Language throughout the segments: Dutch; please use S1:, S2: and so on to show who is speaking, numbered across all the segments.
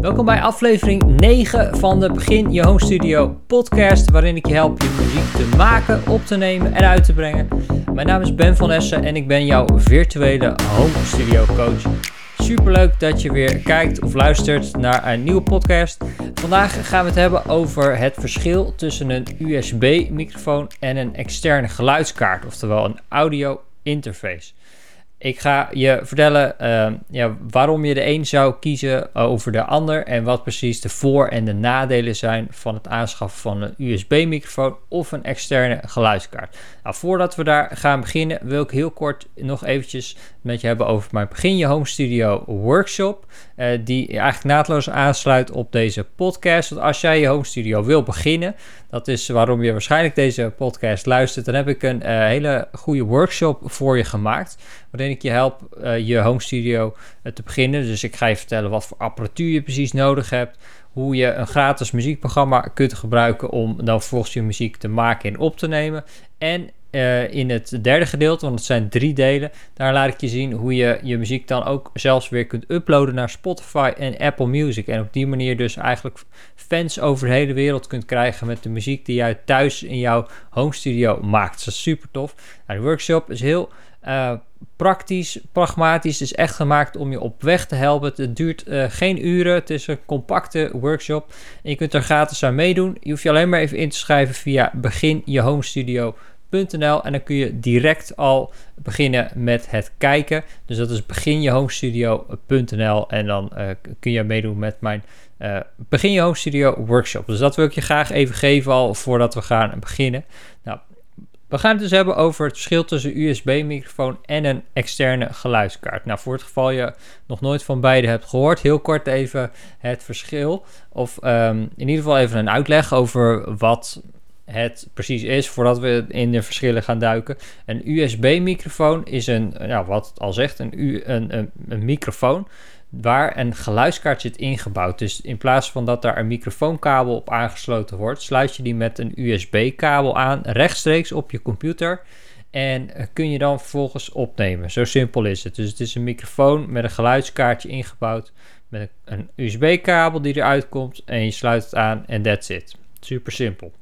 S1: Welkom bij aflevering 9 van de Begin Je Home Studio podcast, waarin ik je help je muziek te maken, op te nemen en uit te brengen. Mijn naam is Ben van Essen en ik ben jouw virtuele home studio coach. Superleuk dat je weer kijkt of luistert naar een nieuwe podcast. Vandaag gaan we het hebben over het verschil tussen een USB-microfoon en een externe geluidskaart, oftewel een audio interface. Ik ga je vertellen ehm, ja, waarom je de een zou kiezen over de ander en wat precies de voor- en de nadelen zijn van het aanschaffen van een USB-microfoon of een externe geluidskaart. Nou, voordat we daar gaan beginnen, wil ik heel kort nog eventjes met je hebben over mijn Begin Je Home Studio workshop, uh, die eigenlijk naadloos aansluit op deze podcast. Want als jij je home studio wil beginnen, dat is waarom je waarschijnlijk deze podcast luistert, dan heb ik een uh, hele goede workshop voor je gemaakt ik je help uh, je home studio uh, te beginnen. Dus ik ga je vertellen wat voor apparatuur je precies nodig hebt. Hoe je een gratis muziekprogramma kunt gebruiken om dan volgens je muziek te maken en op te nemen. En uh, in het derde gedeelte, want het zijn drie delen, daar laat ik je zien hoe je je muziek dan ook zelfs weer kunt uploaden naar Spotify en Apple Music. En op die manier dus eigenlijk fans over de hele wereld kunt krijgen met de muziek die jij thuis in jouw home studio maakt. Dat is super tof. Nou, de workshop is heel praktisch, pragmatisch. Het is echt gemaakt om je op weg te helpen. Het duurt uh, geen uren. Het is een compacte workshop. En je kunt er gratis aan meedoen. Je hoeft je alleen maar even in te schrijven via beginjehomestudio.nl en dan kun je direct al beginnen met het kijken. Dus dat is beginjehomestudio.nl en dan uh, kun je meedoen met mijn uh, Begin Je Home Studio workshop. Dus dat wil ik je graag even geven al voordat we gaan beginnen. Nou, we gaan het dus hebben over het verschil tussen USB-microfoon en een externe geluidskaart. Nou, voor het geval je nog nooit van beide hebt gehoord, heel kort even het verschil. Of um, in ieder geval even een uitleg over wat het precies is, voordat we in de verschillen gaan duiken. Een USB-microfoon is een, nou, wat het al zegt, een, een, een, een microfoon waar een geluidskaart zit ingebouwd. Dus in plaats van dat daar een microfoonkabel op aangesloten wordt, sluit je die met een USB-kabel aan rechtstreeks op je computer. En kun je dan vervolgens opnemen. Zo simpel is het. Dus het is een microfoon met een geluidskaartje ingebouwd. Met een USB-kabel die eruit komt. En je sluit het aan en that's it. Super simpel.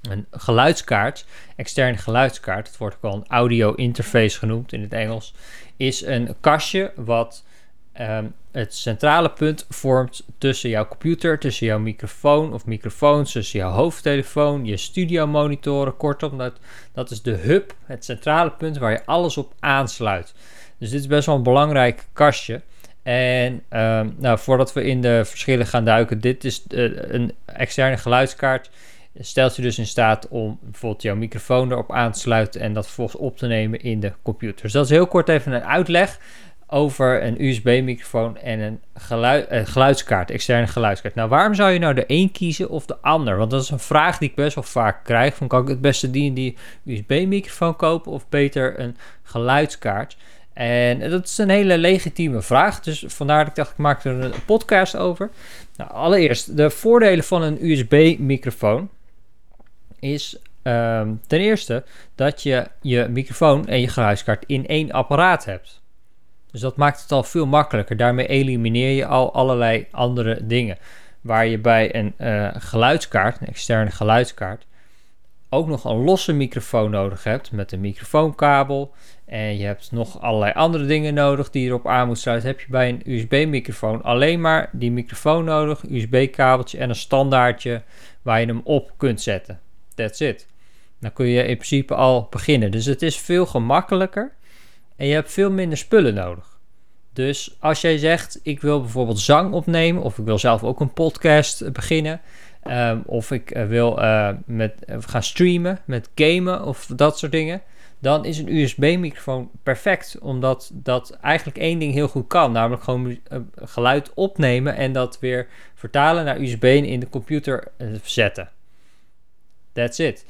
S1: Een geluidskaart, externe geluidskaart, het wordt ook wel een audio interface genoemd in het Engels, is een kastje wat um, het centrale punt vormt tussen jouw computer, tussen jouw microfoon of microfoons, tussen jouw hoofdtelefoon, je studiomonitoren. Kortom, dat, dat is de hub, het centrale punt waar je alles op aansluit. Dus dit is best wel een belangrijk kastje. En um, nou, voordat we in de verschillen gaan duiken, dit is uh, een externe geluidskaart. Stelt je dus in staat om bijvoorbeeld jouw microfoon erop aan te sluiten en dat vervolgens op te nemen in de computer. Dus dat is heel kort even een uitleg over een USB-microfoon en een geluid, uh, geluidskaart, externe geluidskaart. Nou, waarom zou je nou de een kiezen of de ander? Want dat is een vraag die ik best wel vaak krijg. Van, kan ik het beste die USB-microfoon kopen of beter een geluidskaart? En dat is een hele legitieme vraag. Dus vandaar dat ik dacht, ik maak er een podcast over. Nou, allereerst, de voordelen van een USB-microfoon is um, ten eerste dat je je microfoon en je geluidskaart in één apparaat hebt. Dus dat maakt het al veel makkelijker. Daarmee elimineer je al allerlei andere dingen. Waar je bij een uh, geluidskaart, een externe geluidskaart, ook nog een losse microfoon nodig hebt met een microfoonkabel. En je hebt nog allerlei andere dingen nodig die je erop aan moet sluiten. Heb je bij een USB-microfoon alleen maar die microfoon nodig, USB-kabeltje en een standaardje waar je hem op kunt zetten. That's it. Dan kun je in principe al beginnen. Dus het is veel gemakkelijker en je hebt veel minder spullen nodig. Dus als jij zegt, ik wil bijvoorbeeld zang opnemen, of ik wil zelf ook een podcast beginnen, um, of ik uh, wil uh, met, gaan streamen, met gamen of dat soort dingen, dan is een USB-microfoon perfect, omdat dat eigenlijk één ding heel goed kan, namelijk gewoon geluid opnemen en dat weer vertalen naar USB in de computer zetten. That's it.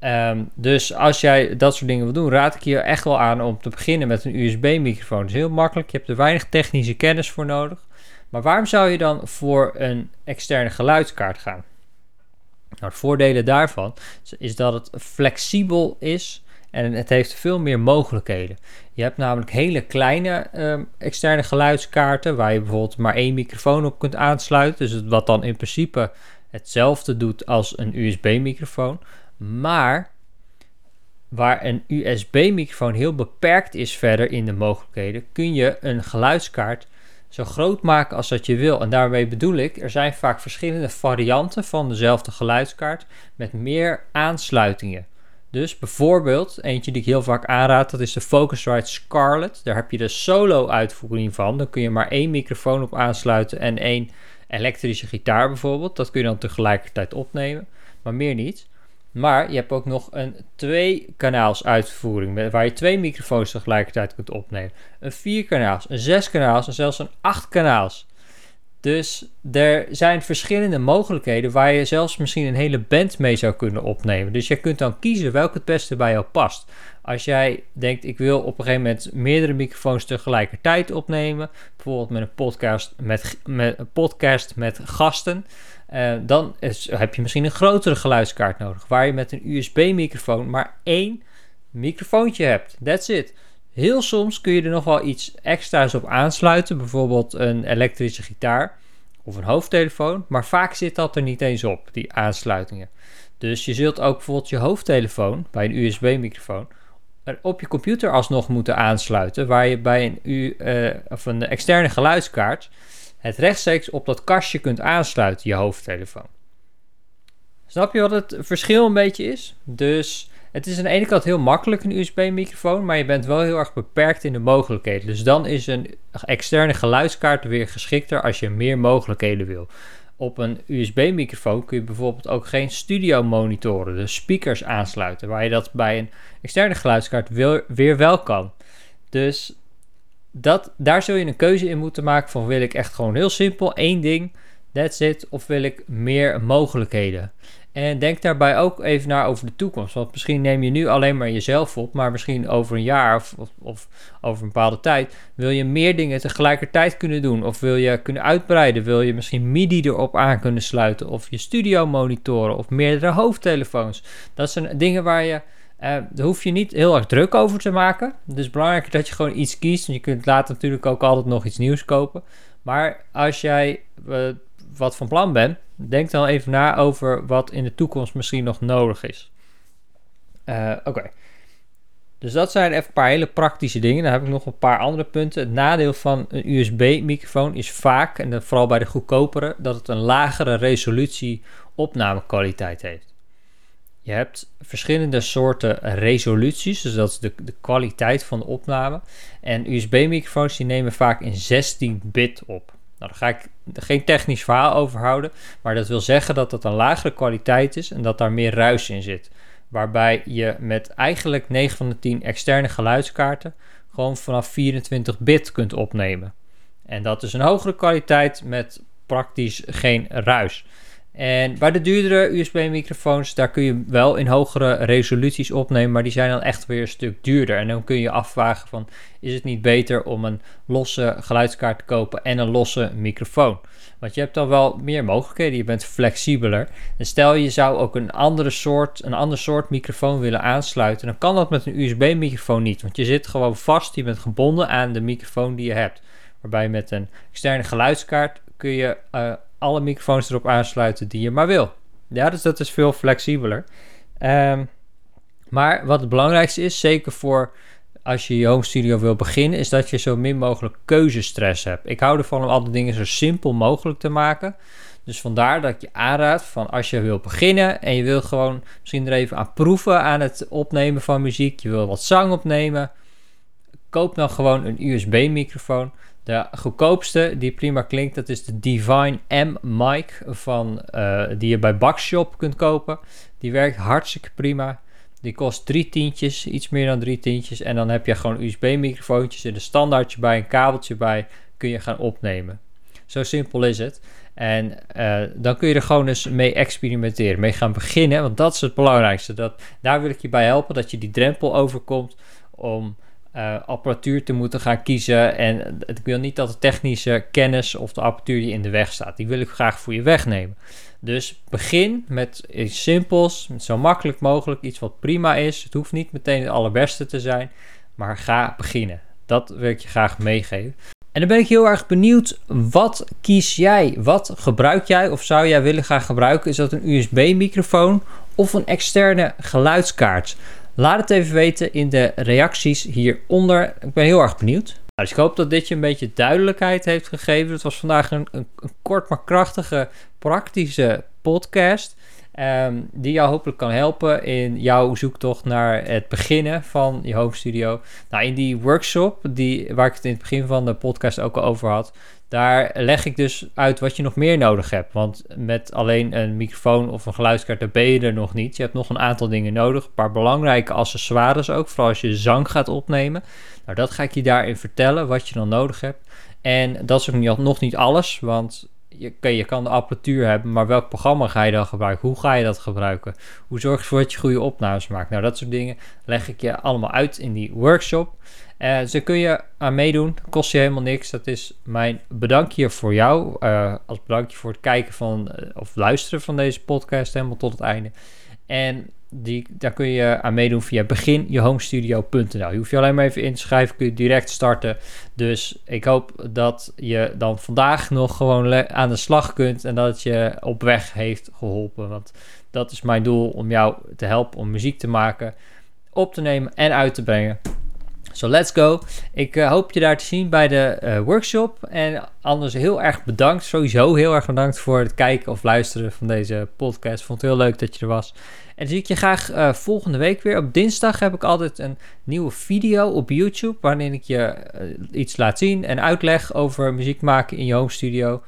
S1: Um, dus als jij dat soort dingen wil doen, raad ik je echt wel aan om te beginnen met een USB-microfoon. Het is heel makkelijk, je hebt er weinig technische kennis voor nodig. Maar waarom zou je dan voor een externe geluidskaart gaan? Nou, het voordelen daarvan is dat het flexibel is En het heeft veel meer mogelijkheden. Je hebt namelijk hele kleine ehm, externe geluidskaarten, waar je bijvoorbeeld maar één microfoon op kunt aansluiten. Dus wat dan in principe hetzelfde doet als een USB-microfoon. Maar waar een USB-microfoon heel beperkt is verder in de mogelijkheden, kun je een geluidskaart zo groot maken als dat je wil. En daarmee bedoel ik, er zijn vaak verschillende varianten van dezelfde geluidskaart met meer aansluitingen. Dus bijvoorbeeld, eentje die ik heel vaak aanraad, dat is de Focusrite Scarlett. Daar heb je de solo uitvoering van. Dan kun je maar één microfoon op aansluiten en één elektrische gitaar bijvoorbeeld. Dat kun je dan tegelijkertijd opnemen, maar meer niet. Maar je hebt ook nog een twee kanaals uitvoering, waar je twee microfoons tegelijkertijd kunt opnemen. Een vier kanaals, een zes kanaals en zelfs een acht kanaals. Dus er zijn verschillende mogelijkheden waar je zelfs misschien een hele band mee zou kunnen opnemen. Dus je kunt dan kiezen welke het beste bij jou past. Als jij denkt, ik wil op een gegeven moment meerdere microfoons tegelijkertijd opnemen, bijvoorbeeld met een podcast met, met, een podcast met gasten, uh, dan is, heb je misschien een grotere geluidskaart nodig, waar je met een USB-microfoon maar één microfoontje hebt. That's it. Heel soms kun je er nog wel iets extra's op aansluiten, bijvoorbeeld een elektrische gitaar of een hoofdtelefoon, maar vaak zit dat er niet eens op, die aansluitingen. Dus je zult ook bijvoorbeeld je hoofdtelefoon bij een USB-microfoon op je computer alsnog moeten aansluiten, waar je bij een, U, uh, of een externe geluidskaart het rechtstreeks op dat kastje kunt aansluiten, je hoofdtelefoon. Snap je wat het verschil een beetje is? Dus het is aan de ene kant heel makkelijk een USB-microfoon, maar je bent wel heel erg beperkt in de mogelijkheden. Dus dan is een externe geluidskaart weer geschikter als je meer mogelijkheden wil. Op een USB-microfoon kun je bijvoorbeeld ook geen studio-monitoren, de speakers aansluiten, waar je dat bij een externe geluidskaart weer wel kan. Dus dat, daar zul je een keuze in moeten maken van wil ik echt gewoon heel simpel één ding, that's it, of wil ik meer mogelijkheden. En denk daarbij ook even naar over de toekomst. Want misschien neem je nu alleen maar jezelf op, maar misschien over een jaar of, of, of, over een bepaalde tijd wil je meer dingen tegelijkertijd kunnen doen. Of wil je kunnen uitbreiden. Wil je misschien MIDI erop aan kunnen sluiten. Of je studio monitoren of meerdere hoofdtelefoons. Dat zijn dingen waar je. Uh, daar hoef je niet heel erg druk over te maken. Het is belangrijk dat je gewoon iets kiest. Je kunt later natuurlijk ook altijd nog iets nieuws kopen. Maar als jij uh, wat van plan bent, denk dan even na over wat in de toekomst misschien nog nodig is. Uh, Oké. Dus dat zijn even een paar hele praktische dingen. Dan heb ik nog een paar andere punten. Het nadeel van een USB-microfoon is vaak, en vooral bij de goedkopere, dat het een lagere resolutie opnamekwaliteit heeft. Je hebt verschillende soorten resoluties, dus dat is de, de kwaliteit van de opname. En USB-microfoons die nemen vaak in 16 bit op. Nou, daar ga ik geen technisch verhaal over houden, maar dat wil zeggen dat het een lagere kwaliteit is en dat daar meer ruis in zit. Waarbij je met eigenlijk 9 van de 10 externe geluidskaarten gewoon vanaf 24 bit kunt opnemen. En dat is een hogere kwaliteit met praktisch geen ruis. En bij de duurdere USB-microfoons, daar kun je wel in hogere resoluties opnemen, maar die zijn dan echt weer een stuk duurder. En dan kun je afvragen van, is het niet beter om een losse geluidskaart te kopen en een losse microfoon? Want je hebt dan wel meer mogelijkheden, je bent flexibeler. En stel je zou ook een andere soort, een ander soort microfoon willen aansluiten, dan kan dat met een USB-microfoon niet, want je zit gewoon vast, je bent gebonden aan de microfoon die je hebt. Waarbij met een externe geluidskaart kun je uh, alle microfoons erop aansluiten die je maar wil. Ja, dus dat is veel flexibeler. Um, maar wat het belangrijkste is, zeker voor als je je home studio wil beginnen, is dat je zo min mogelijk keuzestress hebt. Ik hou ervan om alle dingen zo simpel mogelijk te maken. Dus vandaar dat ik je aanraad van als je wil beginnen en je wil gewoon misschien er even aan proeven aan het opnemen van muziek, je wil wat zang opnemen, koop dan gewoon een USB-microfoon. De goedkoopste die prima klinkt, dat is de Divine M mic van, uh, die je bij Bakshop kunt kopen. Die werkt hartstikke prima. Die kost drie tientjes, iets meer dan drie tientjes. En dan heb je gewoon USB-microfoontjes en een standaardje bij, een kabeltje bij, kun je gaan opnemen. Zo simpel is het. En uh, dan kun je er gewoon eens mee experimenteren, mee gaan beginnen. Want dat is het belangrijkste. Dat, daar wil ik je bij helpen, dat je die drempel overkomt om uh, apparatuur te moeten gaan kiezen. En ik wil niet dat de technische kennis of de apparatuur die in de weg staat. Die wil ik graag voor je wegnemen. Dus begin met iets simpels, zo makkelijk mogelijk, iets wat prima is. Het hoeft niet meteen het allerbeste te zijn, maar ga beginnen. Dat wil ik je graag meegeven. En dan ben ik heel erg benieuwd, wat kies jij? Wat gebruik jij of zou jij willen gaan gebruiken? Is dat een USB-microfoon of een externe geluidskaart? Laat het even weten in de reacties hieronder. Ik ben heel erg benieuwd. Nou, dus ik hoop dat dit je een beetje duidelijkheid heeft gegeven. Het was vandaag een, een, een kort maar krachtige, praktische podcast. Um, die jou hopelijk kan helpen in jouw zoektocht naar het beginnen van je home studio. Nou, in die workshop, die, waar ik het in het begin van de podcast ook al over had, daar leg ik dus uit wat je nog meer nodig hebt. Want met alleen een microfoon of een geluidskaart, daar ben je er nog niet. Je hebt nog een aantal dingen nodig. Een paar belangrijke accessoires ook, vooral als je zang gaat opnemen. Nou, dat ga ik je daarin vertellen, wat je dan nodig hebt. En dat is ook nog niet alles, want je, je kan de apparatuur hebben, maar welk programma ga je dan gebruiken? Hoe ga je dat gebruiken? Hoe zorg je ervoor dat je goede opnames maakt? Nou, dat soort dingen leg ik je allemaal uit in die workshop. Uh, ze kun je aan meedoen, kost je helemaal niks. Dat is mijn bedankje voor jou. Uh, als bedankje voor het kijken van uh, of luisteren van deze podcast helemaal tot het einde. En die, daar kun je aan meedoen via beginjehomestudio.nl. Je hoeft je alleen maar even in te schrijven, kun je direct starten. Dus ik hoop dat je dan vandaag nog gewoon aan de slag kunt en dat het je op weg heeft geholpen. Want dat is mijn doel om jou te helpen om muziek te maken, op te nemen en uit te brengen. So let's go. Ik uh, hoop je daar te zien bij de uh, workshop. En anders heel erg bedankt. Sowieso heel erg bedankt voor het kijken of luisteren van deze podcast. Vond het heel leuk dat je er was. En zie ik je graag uh, volgende week weer. Op dinsdag heb ik altijd een nieuwe video op YouTube. Waarin ik je iets laat zien en uitleg over muziek maken in je home studio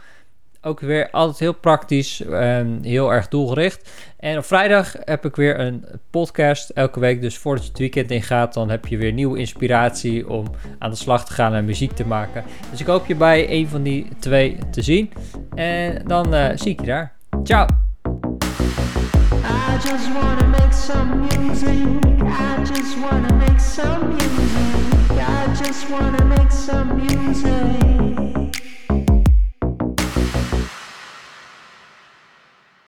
S1: ook weer altijd heel praktisch en heel erg doelgericht. En op vrijdag heb ik weer een podcast elke week. Dus voordat je het weekend ingaat, dan heb je weer nieuwe inspiratie om aan de slag te gaan en muziek te maken. Dus ik hoop je bij een van die twee te zien. En dan uh, zie ik je daar. Ciao! I just make some music. I just make some music. I just wanna make some music.